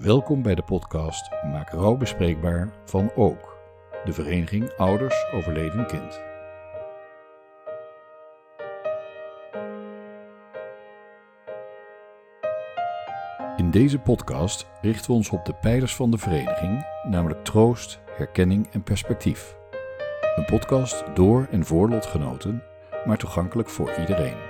Welkom bij de podcast Maak rouw bespreekbaar van Ook, de vereniging Ouders Overleden Kind. In deze podcast richten we ons op de pijlers van de vereniging, namelijk troost, herkenning en perspectief. Een podcast door en voor lotgenoten, maar toegankelijk voor iedereen.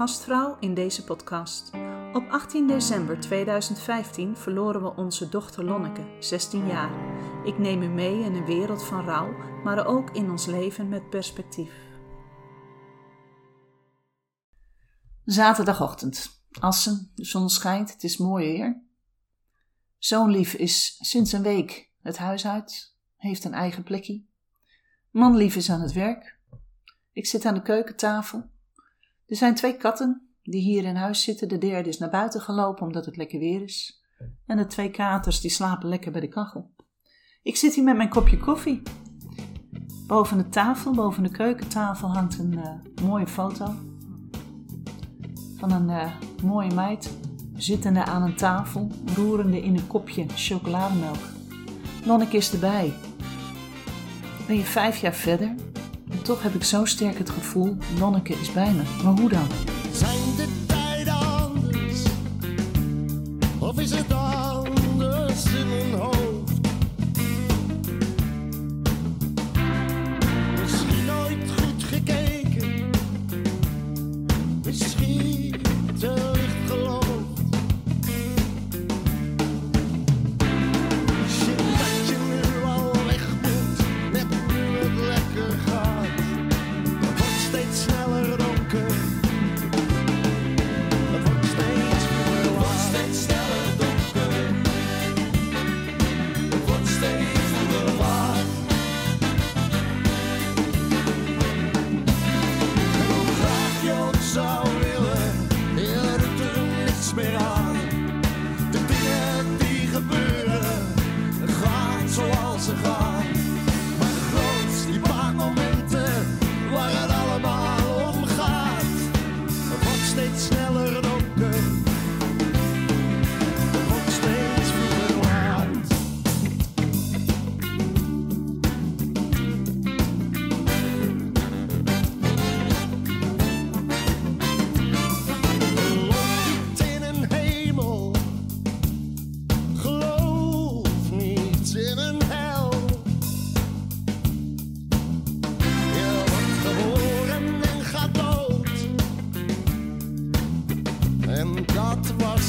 Gastvrouw in deze podcast. Op 18 december 2015 verloren we onze dochter Lonneke, 16 jaar. Ik neem u mee in een wereld van rouw, maar ook in ons leven met perspectief. Zaterdagochtend. Assen, de zon schijnt, het is mooi weer. Zoon Lief is sinds een week het huis uit, heeft een eigen plekje. Man Lief is aan het werk. Ik zit aan de keukentafel. Er zijn twee katten die hier in huis zitten. De derde is naar buiten gelopen omdat het lekker weer is. En de twee katers die slapen lekker bij de kachel. Ik zit hier met mijn kopje koffie. Boven de tafel, boven de keukentafel, hangt een eh, mooie foto. Van een eh, mooie meid zittende aan een tafel, roerende in een kopje chocolademelk. Lonneke is erbij. Ben je vijf jaar verder? Toch heb ik zo sterk het gevoel, Lonneke is bij me. Maar hoe dan? Zijn de tijden anders? Of is het anders in mijn hoofd?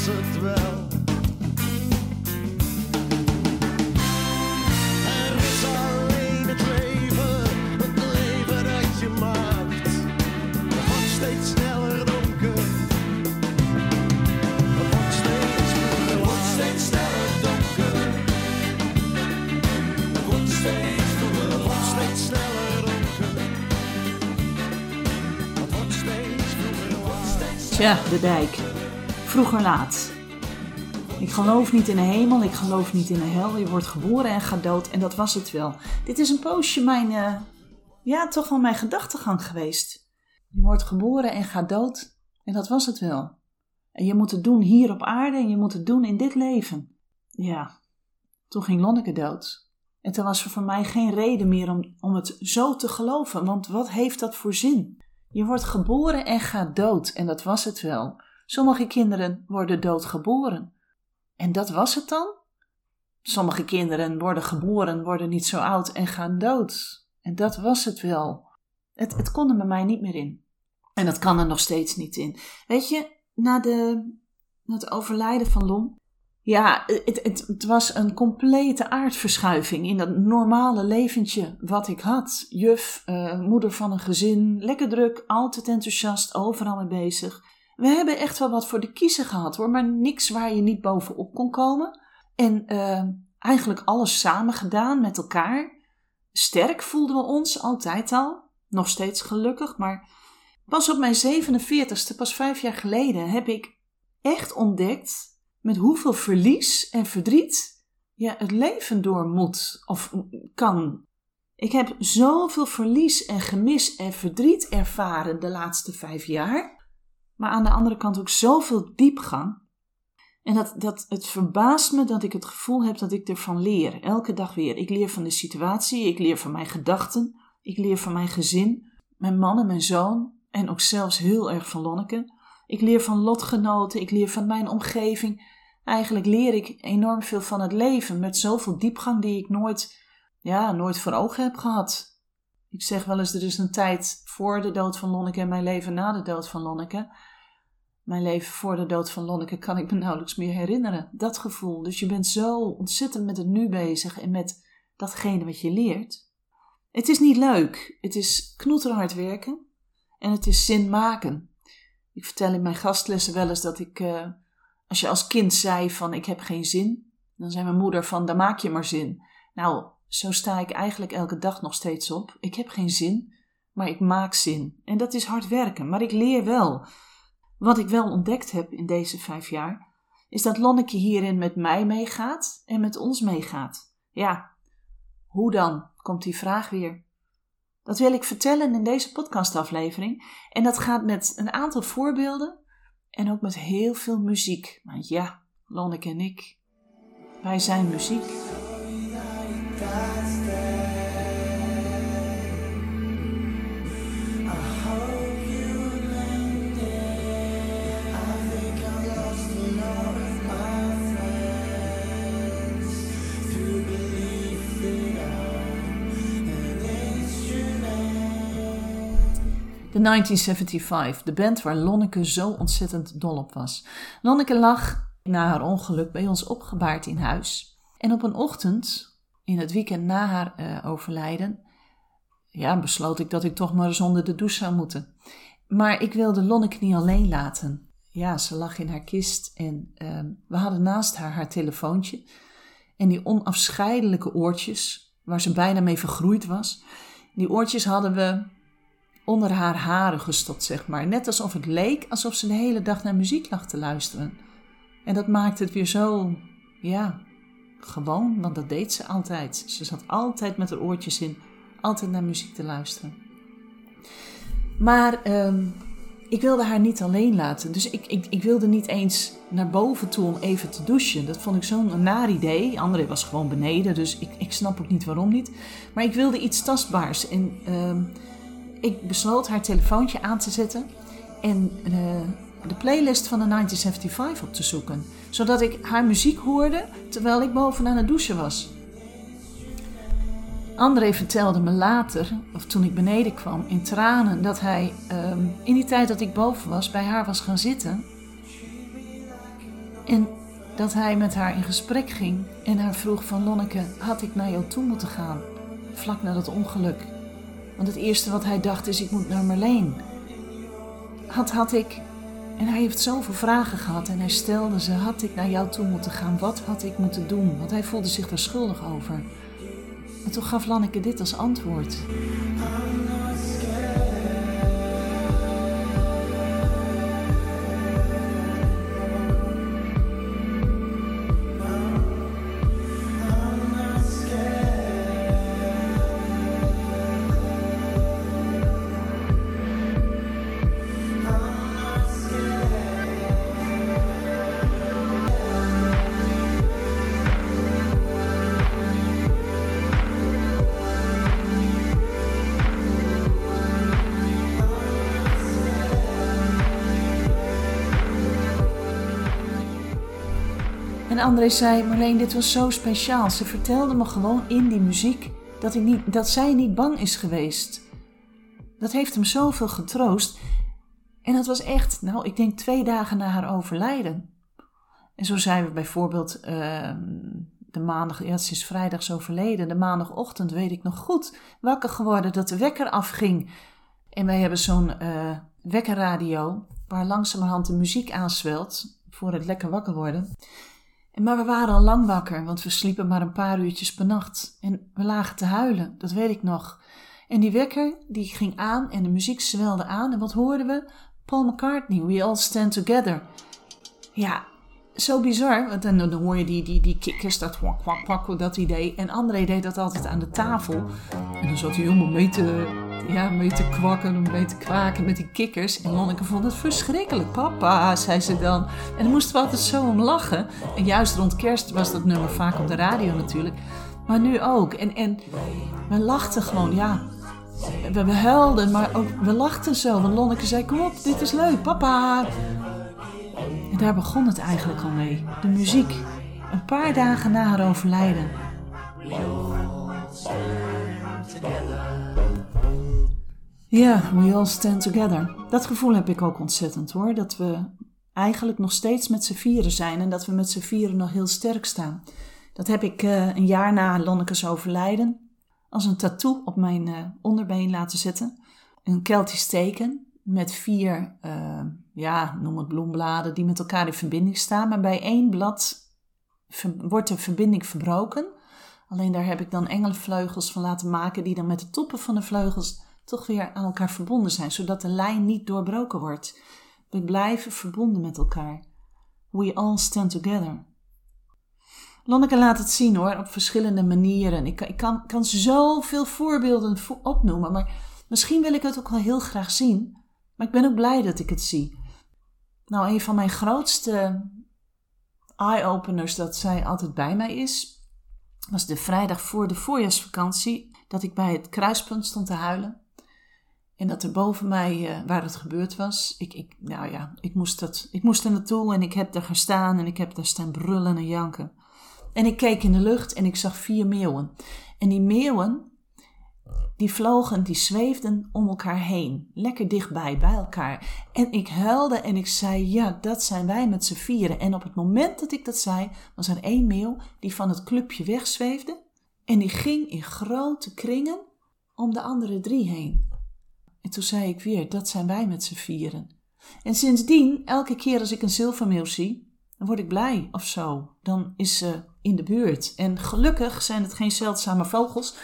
Was het wel. Er is alleen het leven, het leven dat je maakt. Het wordt steeds sneller donker. Het wordt steeds het wordt steeds sneller donker. Het wordt steeds het wordt steeds sneller Tja, de dijk. Vroeger laat. Ik geloof niet in de hemel, ik geloof niet in de hel. Je wordt geboren en gaat dood en dat was het wel. Dit is een poosje mijn, eh, ja, toch wel mijn gedachtegang geweest. Je wordt geboren en gaat dood en dat was het wel. En je moet het doen hier op aarde en je moet het doen in dit leven. Ja, toen ging Lonneke dood. En toen was er voor mij geen reden meer om, om het zo te geloven, want wat heeft dat voor zin? Je wordt geboren en gaat dood en dat was het wel. Sommige kinderen worden doodgeboren. En dat was het dan? Sommige kinderen worden geboren, worden niet zo oud en gaan dood. En dat was het wel. Het, het kon er bij mij niet meer in. En dat kan er nog steeds niet in. Weet je, na, de, na het overlijden van Lon Ja, het, het, het was een complete aardverschuiving in dat normale leventje wat ik had. Juf, eh, moeder van een gezin, lekker druk, altijd enthousiast, overal mee bezig. We hebben echt wel wat voor de kiezer gehad hoor, maar niks waar je niet bovenop kon komen. En eh, eigenlijk alles samen gedaan met elkaar. Sterk voelden we ons altijd al, nog steeds gelukkig, maar pas op mijn 47ste, pas vijf jaar geleden, heb ik echt ontdekt met hoeveel verlies en verdriet je het leven door moet of kan. Ik heb zoveel verlies en gemis en verdriet ervaren de laatste vijf jaar, maar aan de andere kant ook zoveel diepgang. En dat, dat, het verbaast me dat ik het gevoel heb dat ik ervan leer, elke dag weer. Ik leer van de situatie, ik leer van mijn gedachten, ik leer van mijn gezin, mijn man en mijn zoon en ook zelfs heel erg van Lonneke. Ik leer van lotgenoten, ik leer van mijn omgeving. Eigenlijk leer ik enorm veel van het leven met zoveel diepgang die ik nooit, ja, nooit voor ogen heb gehad. Ik zeg wel eens, er is een tijd voor de dood van Lonneke en mijn leven na de dood van Lonneke. Mijn leven voor de dood van Lonneke kan ik me nauwelijks meer herinneren. Dat gevoel. Dus je bent zo ontzettend met het nu bezig en met datgene wat je leert. Het is niet leuk. Het is knoeterhard werken. En het is zin maken. Ik vertel in mijn gastlessen wel eens dat ik, uh, als je als kind zei van ik heb geen zin, dan zei mijn moeder van dan maak je maar zin. Nou, zo sta ik eigenlijk elke dag nog steeds op. Ik heb geen zin, maar ik maak zin. En dat is hard werken, maar ik leer wel. Wat ik wel ontdekt heb in deze vijf jaar, is dat Lonneke hierin met mij meegaat en met ons meegaat. Ja, hoe dan? Komt die vraag weer. Dat wil ik vertellen in deze podcastaflevering. En dat gaat met een aantal voorbeelden en ook met heel veel muziek. Want ja, Lonneke en ik, wij zijn muziek. De 1975, de band waar Lonneke zo ontzettend dol op was. Lonneke lag na haar ongeluk bij ons opgebaard in huis. En op een ochtend, in het weekend na haar uh, overlijden, ja, besloot ik dat ik toch maar eens onder de douche zou moeten. Maar ik wilde Lonneke niet alleen laten. Ja, ze lag in haar kist en uh, we hadden naast haar haar telefoontje. En die onafscheidelijke oortjes, waar ze bijna mee vergroeid was. Die oortjes hadden we onder haar haren gestopt, zeg maar. Net alsof het leek alsof ze de hele dag naar muziek lag te luisteren. En dat maakte het weer zo, ja, gewoon, want dat deed ze altijd. Ze zat altijd met haar oortjes in, altijd naar muziek te luisteren. Maar ehm, ik wilde haar niet alleen laten. Dus ik, ik, ik wilde niet eens naar boven toe om even te douchen. Dat vond ik zo'n naar idee. André was gewoon beneden, dus ik, ik snap ook niet waarom niet. Maar ik wilde iets tastbaars. En ehm, ik besloot haar telefoontje aan te zetten en uh, de playlist van de 1975 op te zoeken. Zodat ik haar muziek hoorde terwijl ik boven aan het douchen was. André vertelde me later, of toen ik beneden kwam, in tranen, dat hij um, in die tijd dat ik boven was, bij haar was gaan zitten. En dat hij met haar in gesprek ging en haar vroeg van Lonneke, had ik naar jou toe moeten gaan, vlak na dat ongeluk. Want het eerste wat hij dacht is, ik moet naar Marleen. Had, had ik, en hij heeft zoveel vragen gehad en hij stelde ze, had ik naar jou toe moeten gaan? Wat had ik moeten doen? Want hij voelde zich daar schuldig over. En toen gaf Lanneke dit als antwoord. En André zei, Marleen, dit was zo speciaal. Ze vertelde me gewoon in die muziek dat, ik niet, dat zij niet bang is geweest. Dat heeft hem zoveel getroost. En dat was echt, nou, ik denk twee dagen na haar overlijden. En zo zijn we bijvoorbeeld ehm, de maandag, ja, is vrijdags overleden, de maandagochtend weet ik nog goed, wakker geworden dat de wekker afging. En wij hebben zo'n eh, wekkerradio waar langzamerhand de muziek aanswelt voor het lekker wakker worden. Maar we waren al lang wakker, want we sliepen maar een paar uurtjes per nacht. En we lagen te huilen, dat weet ik nog. En die wekker, die ging aan en de muziek zwelde aan. En wat hoorden we? Paul McCartney, We All Stand Together. Ja, zo bizar, want dan, dan hoor je die, die, die kikkers, dat kwak, kwak, kwak, dat idee. En André deed dat altijd aan de tafel. En dan zat hij helemaal mee te, ja, mee te kwakken en mee kwaken met die kikkers. En Lonneke vond het verschrikkelijk. Papa, zei ze dan. En dan moesten we altijd zo om lachen. En juist rond kerst was dat nummer vaak op de radio natuurlijk. Maar nu ook. En, en we lachten gewoon, ja. We, we huilden, maar we lachten zo. Want Lonneke zei, kom op, dit is leuk, papa. En daar begon het eigenlijk al mee. De muziek. Een paar dagen na haar overlijden. Ja, we all stand together. Dat gevoel heb ik ook ontzettend hoor. Dat we eigenlijk nog steeds met z'n vieren zijn en dat we met z'n vieren nog heel sterk staan. Dat heb ik eh, een jaar na Lonneke's overlijden als een tattoo op mijn eh, onderbeen laten zetten. Een Keltisch teken met vier, eh, ja, noem het bloembladen, die met elkaar in verbinding staan. Maar bij één blad wordt de verbinding verbroken. Alleen daar heb ik dan engelenvleugels van laten maken, die dan met de toppen van de vleugels toch weer aan elkaar verbonden zijn, zodat de lijn niet doorbroken wordt. We blijven verbonden met elkaar. We all stand together. Lonneke laat het zien hoor, op verschillende manieren. Ik, ik kan, kan zoveel voorbeelden vo- opnoemen, maar misschien wil ik het ook wel heel graag zien. Maar ik ben ook blij dat ik het zie. Nou, een van mijn grootste eye-openers dat zij altijd bij mij is, was de vrijdag voor de voorjaarsvakantie, dat ik bij het kruispunt stond te huilen. En dat er boven mij, eh, waar het gebeurd was, ik, ik, nou ja, ik moest, dat, ik moest er naartoe en ik heb daar gestaan en ik heb daar staan brullen en janken. En ik keek in de lucht en ik zag vier meeuwen. En die meeuwen, die vlogen, die zweefden om elkaar heen. Lekker dichtbij, bij elkaar. En ik huilde en ik zei, ja, dat zijn wij met z'n vieren. En op het moment dat ik dat zei, was er één meeuw die van het clubje wegzweefde. En die ging in grote kringen om de andere drie heen. En toen zei ik weer, dat zijn wij met z'n vieren. En sindsdien, elke keer als ik een zilvermeeuw zie, dan word ik blij of zo. Dan is ze in de buurt. En gelukkig zijn het geen zeldzame vogels.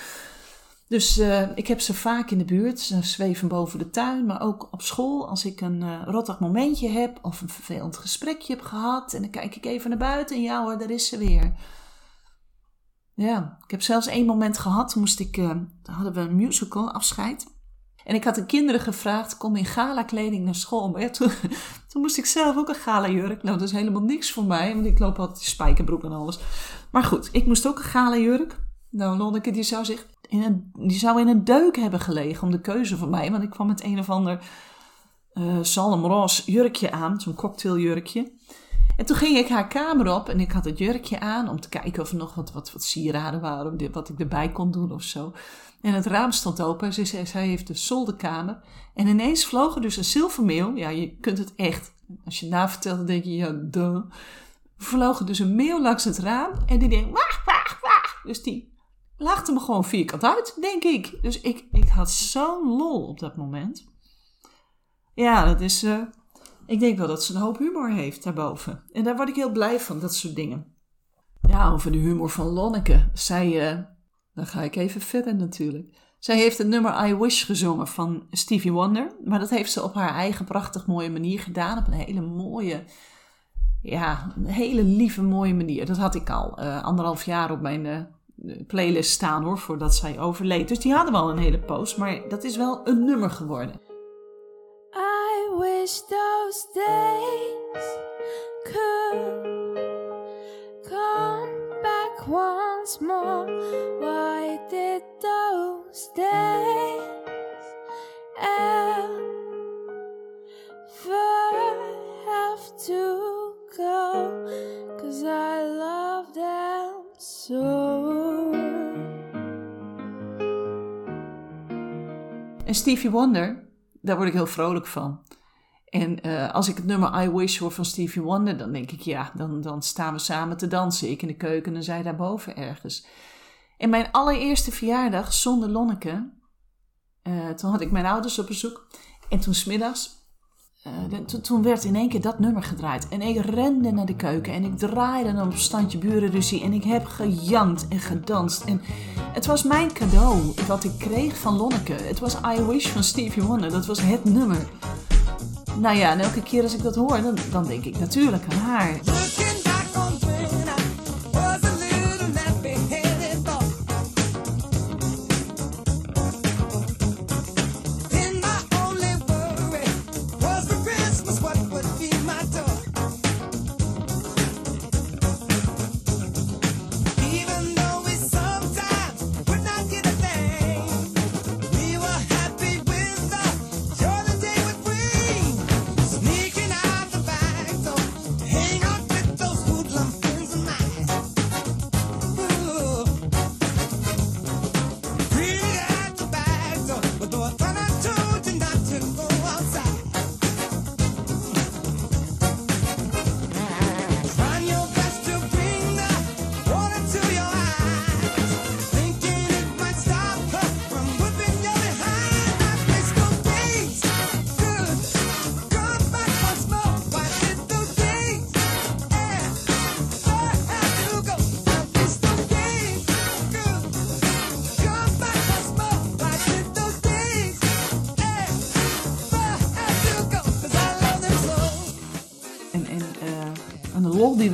Dus eh, ik heb ze vaak in de buurt. Ze zweven boven de tuin, maar ook op school. Als ik een eh rottig momentje heb of een vervelend gesprekje heb gehad. En dan kijk ik even naar buiten en ja hoor, daar is ze weer. Ja, ik heb zelfs één moment gehad. Moest ik, toen hadden we een musical afscheid. En ik had de kinderen gevraagd, kom in gala kleding naar school. Maar toen, moest ik zelf ook een gala jurk. Nou, dat is helemaal niks voor mij, want ik loop altijd spijkerbroek en alles. Maar goed, ik moest ook een gala jurk. Nou, Lonneke, die zou zich in een, die zou in een deuk hebben gelegen om de keuze van mij. Want ik kwam met een of ander eh zalmroze jurkje aan, zo'n cocktailjurkje. En toen ging ik haar kamer op en ik had het jurkje aan om te kijken of er nog wat, wat, wat sieraden waren, wat ik erbij kon doen of zo. En het raam stond open. Ze zei, zij heeft de zolderkamer. En ineens vloog er dus een zilvermeeuw. Ja, je kunt het echt. Als je het navertelt, dan denk je, ja, duh. Vloog er dus een meeuw langs het raam. En die deed, wacht, wacht, wacht. Dus die lachte me gewoon vierkant uit, denk ik. Dus ik, ik had zo'n lol op dat moment. Ja, dat is... eh, ik denk wel dat ze een hoop humor heeft daarboven. En daar word ik heel blij van, dat soort dingen. Ja, over de humor van Lonneke. Zij... eh, dan ga ik even verder natuurlijk. Zij heeft het nummer I Wish gezongen van Stevie Wonder. Maar dat heeft ze op haar eigen prachtig mooie manier gedaan. Op een hele mooie, ja, een hele lieve mooie manier. Dat had ik al eh, anderhalf jaar op mijn eh, playlist staan hoor, voordat zij overleed. Dus die hadden we al een hele poos. Maar dat is wel een nummer geworden. I wish those days could come back once more. Stevie Wonder, daar word ik heel vrolijk van. En eh, als ik het nummer I Wish hoor van Stevie Wonder, dan denk ik, ja, dan, dan staan we samen te dansen. Ik in de keuken en zij daarboven ergens. En mijn allereerste verjaardag zonder Lonneke, eh, toen had ik mijn ouders op bezoek. En toen smiddags, to- toen werd in één keer dat nummer gedraaid. En ik rende naar de keuken en ik draaide dan op standje burenruzie. En ik heb gejankt en gedanst. En het was mijn cadeau wat ik kreeg van Lonneke. Het was I Wish van Stevie Wonder. Dat was het nummer. Nou ja, en elke keer als ik dat hoor, dan, dan denk ik natuurlijk aan haar.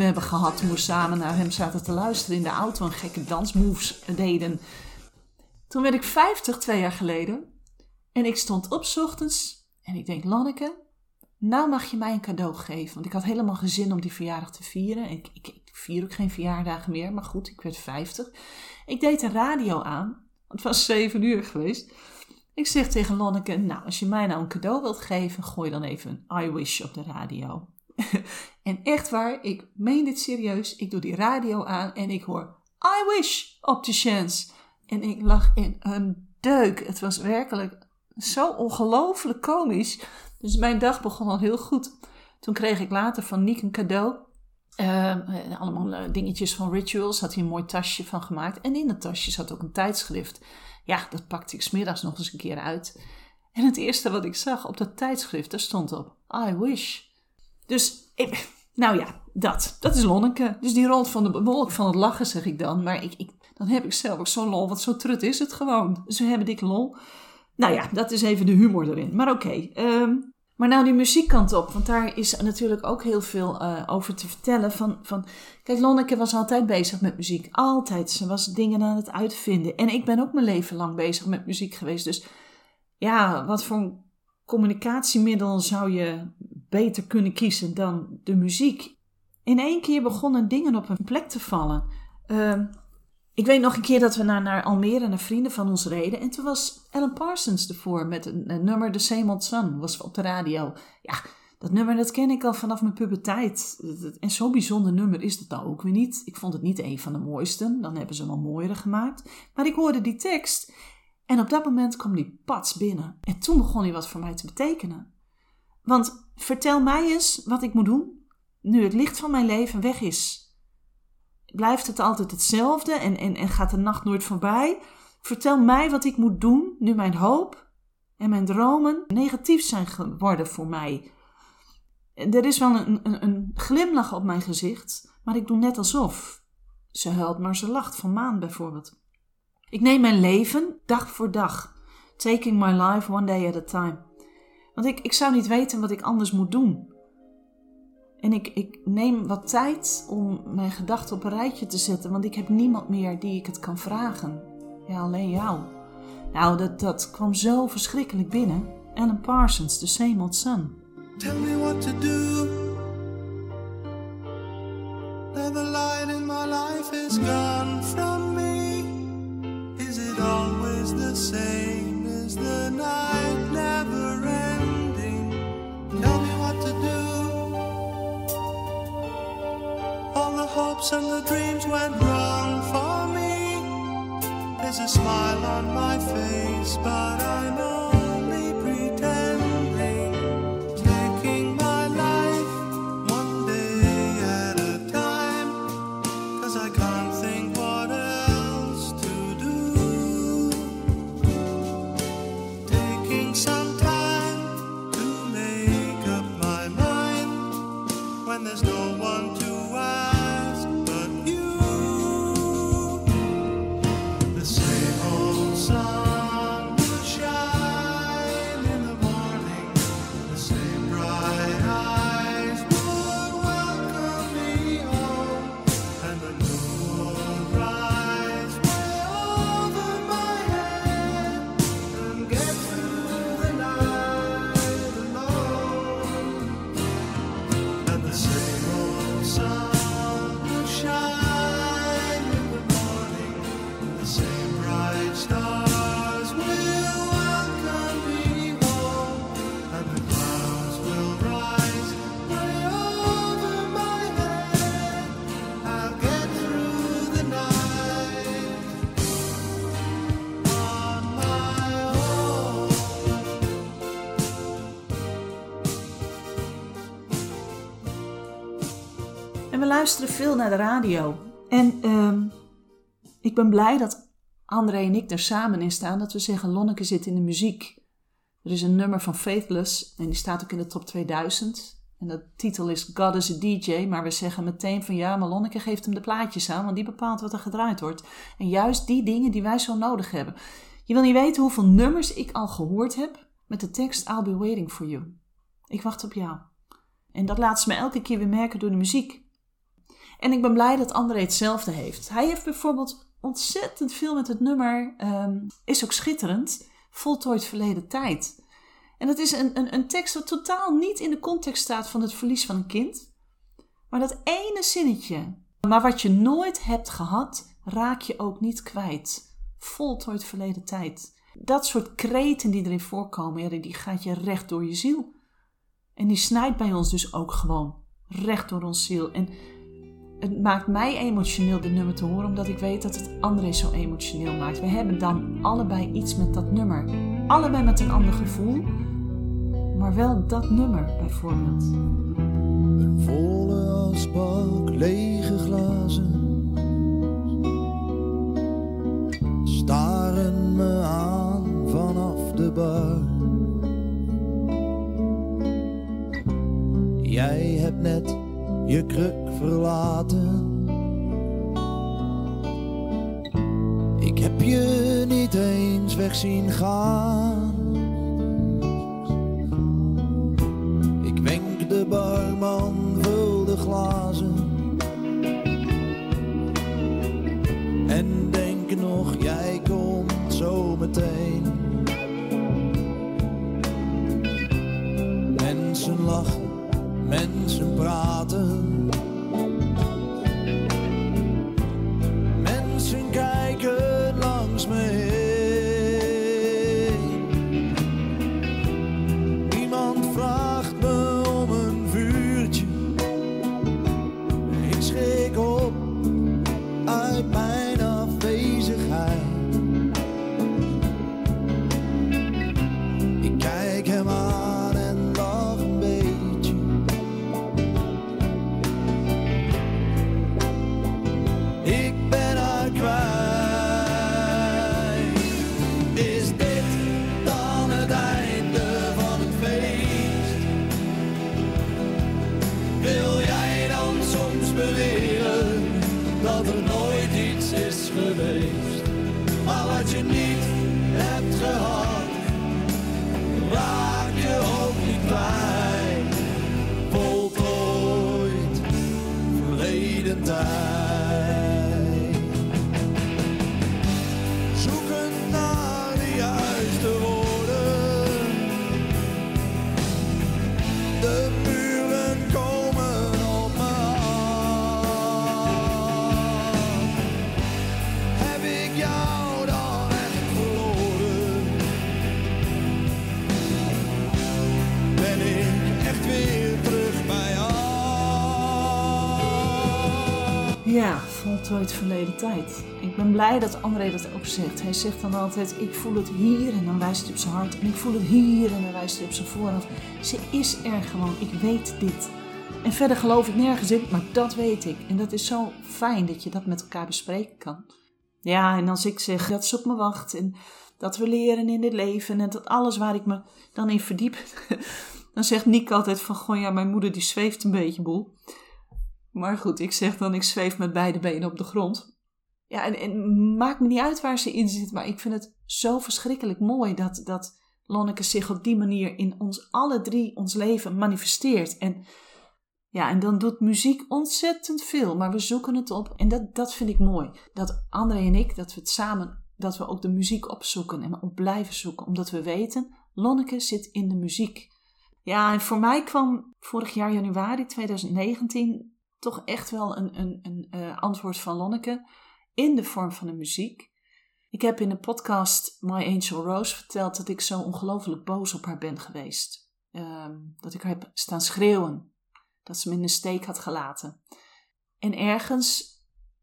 Hebben gehad toen we samen naar hem zaten te luisteren in de auto en gekke dansmoves deden. Toen werd ik 50, twee jaar geleden. En ik stond op ochtends en ik denk, Lanneke, nou mag je mij een cadeau geven. Want ik had helemaal geen zin om die verjaardag te vieren. Ik, ik, ik vier ook geen verjaardagen meer, maar goed, ik werd 50. Ik deed de radio aan. Het was 7 uur geweest. Ik zeg tegen Lonneke, nou, als je mij nou een cadeau wilt geven, gooi dan even I Wish op de radio. en echt waar, ik meen dit serieus. Ik doe die radio aan en ik hoor I Wish op de chance. En ik lag in een deuk. Het was werkelijk zo ongelooflijk komisch. Dus mijn dag begon al heel goed. Toen kreeg ik later van Niek een cadeau. Eh, eh, allemaal eh, dingetjes van Rituals. Had hij een mooi tasje van gemaakt. En in dat tasje zat ook een tijdschrift. Ja, dat pakte ik smiddags nog eens een keer uit. En het eerste wat ik zag op dat tijdschrift, daar stond op I wish. Dus, nou ja, dat. Dat is Lonneke. Dus die rolt van de wolk van het lachen, zeg ik dan. Maar ik, ik, dan heb ik zelf ook zo'n lol, want zo trut is het gewoon. We hebben dikke lol. Nou ja, dat is even de humor erin. Maar oké. ehm, maar nou die muziekkant op, want daar is natuurlijk ook heel veel eh, over te vertellen. Van, van, kijk, Lonneke was altijd bezig met muziek. Altijd. Ze was dingen aan het uitvinden. En ik ben ook mijn leven lang bezig met muziek geweest. Dus ja, wat voor communicatiemiddel zou je beter kunnen kiezen dan de muziek? In één keer begonnen dingen op hun plek te vallen. Ehm, ik weet nog een keer dat we naar, naar Almere, naar vrienden van ons reden. En toen was Alan Parsons ervoor met een, nummer The Same Sun. Was op de radio. Ja, dat nummer dat ken ik al vanaf mijn puberteit. En zo'n bijzonder nummer is het nou ook weer niet. Ik vond het niet een van de mooiste. Dan hebben ze wel mooiere gemaakt. Maar ik hoorde die tekst. En op dat moment kwam die pats binnen. En toen begon hij wat voor mij te betekenen. Want vertel mij eens wat ik moet doen nu het licht van mijn leven weg is. Blijft het altijd hetzelfde en, en, en gaat de nacht nooit voorbij? Vertel mij wat ik moet doen nu mijn hoop en mijn dromen negatief zijn geworden voor mij. Er is wel een, een, een glimlach op mijn gezicht, maar ik doe net alsof. Ze huilt, maar ze lacht van maan bijvoorbeeld. Ik neem mijn leven dag voor dag, taking my life one day at a time. Want ik, ik zou niet weten wat ik anders moet doen. En ik, ik neem wat tijd om mijn gedachten op een rijtje te zetten, want ik heb niemand meer die ik het kan vragen. Ja, alleen jou. Nou, dat, dat kwam zo verschrikkelijk binnen. Alan Parsons, The Same Old Sun. Tell me what to do. The light in my life is gone from me. Is it always the same? Is the a smile on my face, but I'm only luisteren veel naar de radio. En ehm, ik ben blij dat André en ik er samen in staan. Dat we zeggen, Lonneke zit in de muziek. Er is een nummer van Faithless. En die staat ook in de top 2000. En de titel is God is a DJ. Maar we zeggen meteen van ja, maar Lonneke geeft hem de plaatjes aan. Want die bepaalt wat er gedraaid wordt. En juist die dingen die wij zo nodig hebben. Je wil niet weten hoeveel nummers ik al gehoord heb. Met de tekst I'll be waiting for you. Ik wacht op jou. En dat laat ze me elke keer weer merken door de muziek. En ik ben blij dat André hetzelfde heeft. Hij heeft bijvoorbeeld ontzettend veel met het nummer, ehm, is ook schitterend, voltooid verleden tijd. En dat is een, een, een tekst wat totaal niet in de context staat van het verlies van een kind. Maar dat ene zinnetje, maar wat je nooit hebt gehad, raak je ook niet kwijt. Voltooid verleden tijd. Dat soort kreten die erin voorkomen, die gaat je recht door je ziel. En die snijdt bij ons dus ook gewoon recht door ons ziel. En het maakt mij emotioneel dit nummer te horen, omdat ik weet dat het André zo emotioneel maakt. We hebben dan allebei iets met dat nummer. Allebei met een ander gevoel, maar wel dat nummer bijvoorbeeld. Een volle asbak, lege glazen staren me aan vanaf de bar. Jij hebt net je kruk verlaten. Ik heb je niet eens weg zien gaan. Wat je niet hebt gehad, Ja, voltooid verleden tijd. Ik ben blij dat André dat ook zegt. Hij zegt dan altijd, ik voel het hier en dan wijst hij op zijn hart. En ik voel het hier en dan wijst hij op zijn voorhoofd. Ze is er gewoon, ik weet dit. En verder geloof ik nergens in, maar dat weet ik. En dat is zo fijn dat je dat met elkaar bespreken kan. Ja, en als ik zeg dat ze op me wacht en dat we leren in dit leven en dat alles waar ik me dan in verdiep, dan zegt Niek altijd van, goh ja, mijn moeder die zweeft een beetje boel. Maar goed, ik zeg dan, ik zweef met beide benen op de grond. Ja, en, maakt me niet uit waar ze in zit, maar ik vind het zo verschrikkelijk mooi dat, dat Lonneke zich op die manier in ons alle drie, ons leven manifesteert. En ja, en dan doet muziek ontzettend veel, maar we zoeken het op. En dat, dat vind ik mooi. Dat André en ik, dat we het samen, dat we ook de muziek opzoeken en op blijven zoeken. Omdat we weten, Lonneke zit in de muziek. Ja, en voor mij kwam vorig jaar januari 2019 toch echt wel een, een, een eh, antwoord van Lonneke in de vorm van de muziek. Ik heb in de podcast My Angel Rose verteld dat ik zo ongelooflijk boos op haar ben geweest. Ehm, dat ik haar heb staan schreeuwen. Dat ze me in de steek had gelaten. En ergens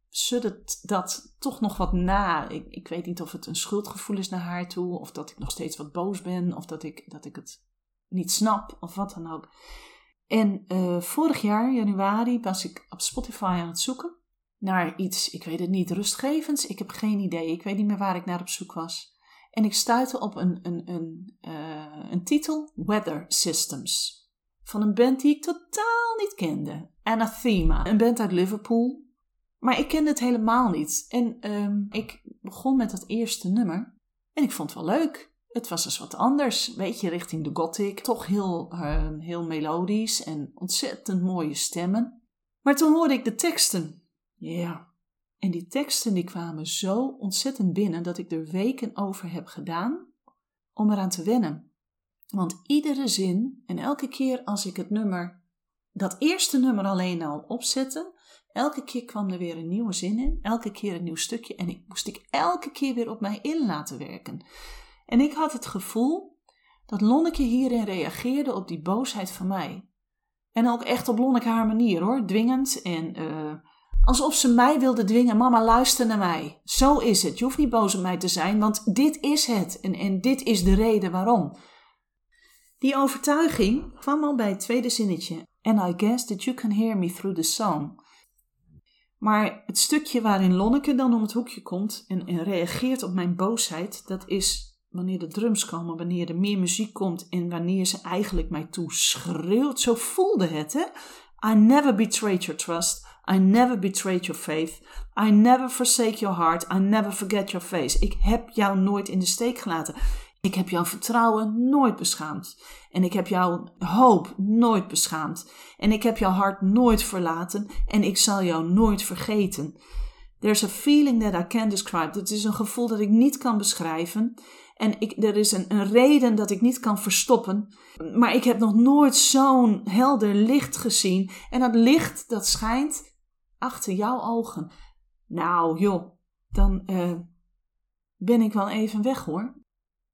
suddert dat toch nog wat na. Ik, ik weet niet of het een schuldgevoel is naar haar toe. Of dat ik nog steeds wat boos ben. Of dat ik, dat ik het niet snap. Of wat dan ook. En eh, vorig jaar, januari, was ik op Spotify aan het zoeken naar iets, ik weet het niet, rustgevends. Ik heb geen idee. Ik weet niet meer waar ik naar op zoek was. En ik stuitte op een, een, een, eh, een titel, Weather Systems. Van een band die ik totaal niet kende. Anathema, een band uit Liverpool. Maar ik kende het helemaal niet. En ehm, ik begon met dat eerste nummer. En ik vond het wel leuk. Het was eens wat anders. Weet je, richting de gothic. Toch heel, ehm, heel melodisch en ontzettend mooie stemmen. Maar toen hoorde ik de teksten. Ja. En die teksten die kwamen zo ontzettend binnen dat ik er weken over heb gedaan om eraan te wennen. Want iedere zin en elke keer als ik het nummer, dat eerste nummer alleen al opzette, elke keer kwam er weer een nieuwe zin in, elke keer een nieuw stukje en ik moest ik elke keer weer op mij in laten werken. En ik had het gevoel dat Lonneke hierin reageerde op die boosheid van mij. En ook echt op Lonneke haar manier hoor, dwingend en eh, alsof ze mij wilde dwingen. Mama, luister naar mij. Zo is het. Je hoeft niet boos op mij te zijn, want dit is het en, en dit is de reden waarom. Die overtuiging kwam al bij het tweede zinnetje. And I guess that you can hear me through the song. Maar het stukje waarin Lonneke dan om het hoekje komt en, en reageert op mijn boosheid, dat is wanneer de drums komen, wanneer er meer muziek komt en wanneer ze eigenlijk mij toe schreeuwt. Zo voelde het, hè? I never betrayed your trust. I never betrayed your faith. I never forsake your heart. I never forget your face. Ik heb jou nooit in de steek gelaten. Ik heb jouw vertrouwen nooit beschaamd. En ik heb jouw hoop nooit beschaamd. En ik heb jouw hart nooit verlaten. En ik zal jou nooit vergeten. There's a feeling that I can't describe. Het is een gevoel dat ik niet kan beschrijven. En ik, er is een, een reden dat ik niet kan verstoppen. Maar ik heb nog nooit zo'n helder licht gezien. En dat licht dat schijnt achter jouw ogen. Nou joh, dan eh, ben ik wel even weg hoor.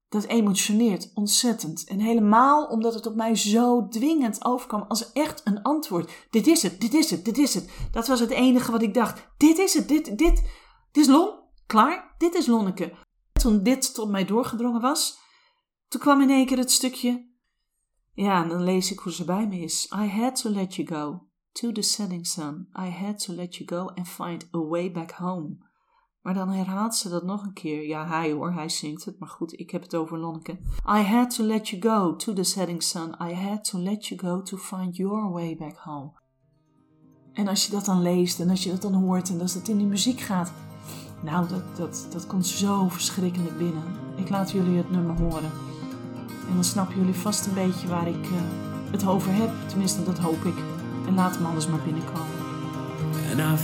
Dat emotioneert ontzettend. En helemaal omdat het op mij zo dwingend overkwam als echt een antwoord. Dit is het, dit is het, dit is het. Dat was het enige wat ik dacht. Dit is het, dit, dit, dit is Lon. Klaar, dit is Lonneke. Toen dit tot mij doorgedrongen was, toen kwam in één keer het stukje. Ja, en dan lees ik hoe ze bij me is. I had to let you go to the setting sun. I had to let you go and find a way back home. Maar dan herhaalt ze dat nog een keer. Ja, hij hoor, hij zingt het. Maar goed, ik heb het over Lonneke. I had to let you go to the setting sun. I had to let you go to find your way back home. En als je dat dan leest en als je dat dan hoort en als het in die muziek gaat. Nou, dat, dat, dat komt zo verschrikkelijk binnen. Ik laat jullie het nummer horen. En dan snappen jullie vast een beetje waar ik eh, het over heb. Tenminste, dat hoop ik. En laat hem anders maar binnenkomen. And I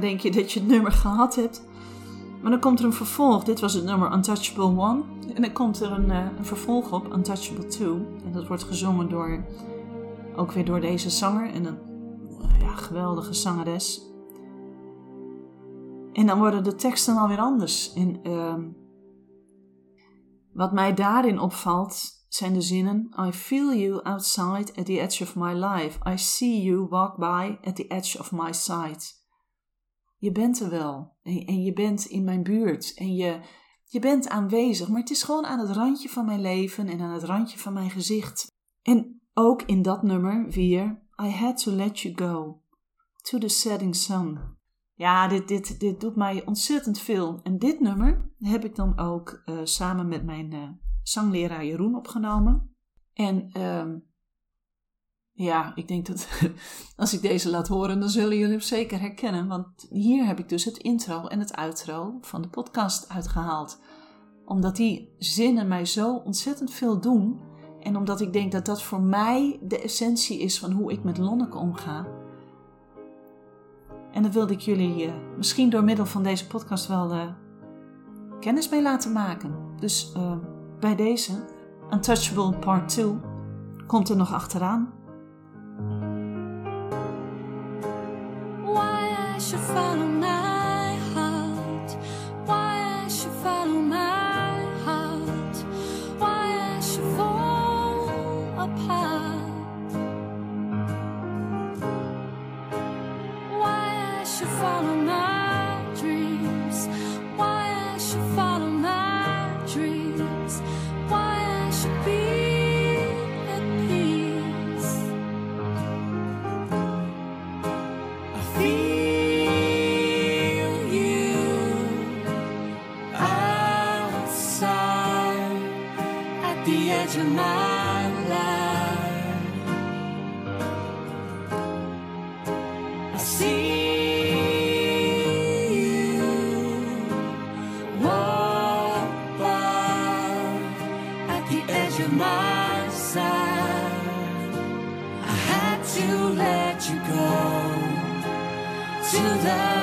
denk je dat je het nummer gehad hebt. Maar dan komt er een vervolg. Dit was het nummer Untouchable One. En dan komt er een, eh, een vervolg op, Untouchable Two. En dat wordt gezongen door, ook weer door deze zanger. En een ja, geweldige zangeres. En dan worden de teksten alweer anders. En ehm, wat mij daarin opvalt zijn de zinnen: I feel you outside at the edge of my life. I see you walk by at the edge of my sight. Je bent er wel en, je bent in mijn buurt en je, je bent aanwezig, maar het is gewoon aan het randje van mijn leven en aan het randje van mijn gezicht. En ook in dat nummer weer: I had to let you go to the setting sun. Ja, dit, dit, dit doet mij ontzettend veel. En dit nummer heb ik dan ook eh, samen met mijn eh, zangleraar Jeroen opgenomen. En ehm, ja, ik denk dat als ik deze laat horen, dan zullen jullie hem zeker herkennen. Want hier heb ik dus het intro en het outro van de podcast uitgehaald. Omdat die zinnen mij zo ontzettend veel doen. En omdat ik denk dat dat voor mij de essentie is van hoe ik met Lonneke omga. En daar wilde ik jullie eh, misschien door middel van deze podcast wel eh, kennis mee laten maken. Dus eh, bij deze, Untouchable Part 2, komt er nog achteraan. Why I should follow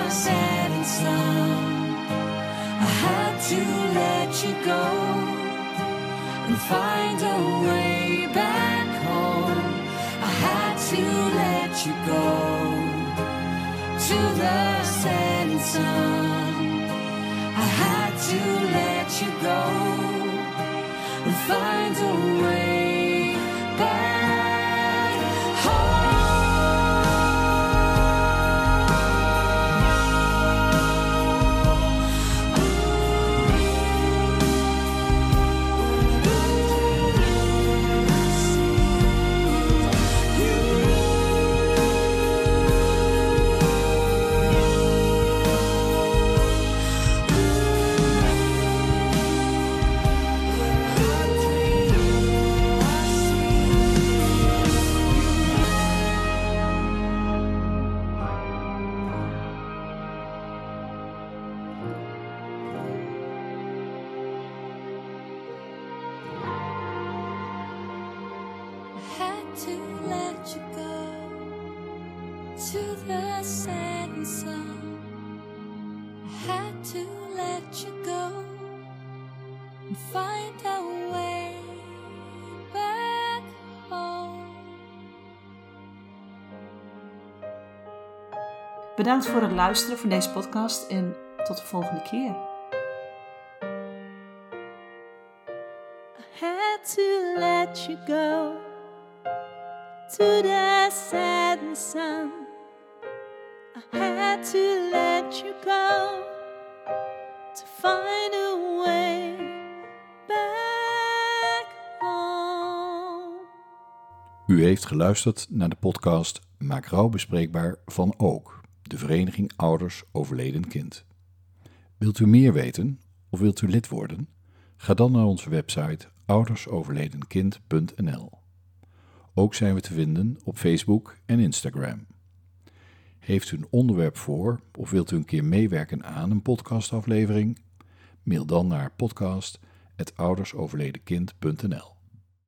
the setting sun. I had to let you go and find a way back home. I had to let you go to the setting sun. I had to let you go and find a way to the setting sun. I had to let you go and find a way back home. Bedankt voor het luisteren van deze podcast en tot de volgende keer. I had to let you go to the setting sun. To let you go to find a way back home. U heeft geluisterd naar de podcast Maak rouw bespreekbaar van Ook, de Vereniging Ouders Overleden Kind. Wilt u meer weten of wilt u lid worden? Ga dan naar onze website oudersoverledenkind.nl. Ook zijn we te vinden op Facebook en Instagram. Heeft u een onderwerp voor of wilt u een keer meewerken aan een podcastaflevering? Mail dan naar podcast.oudersoverledenkind.nl.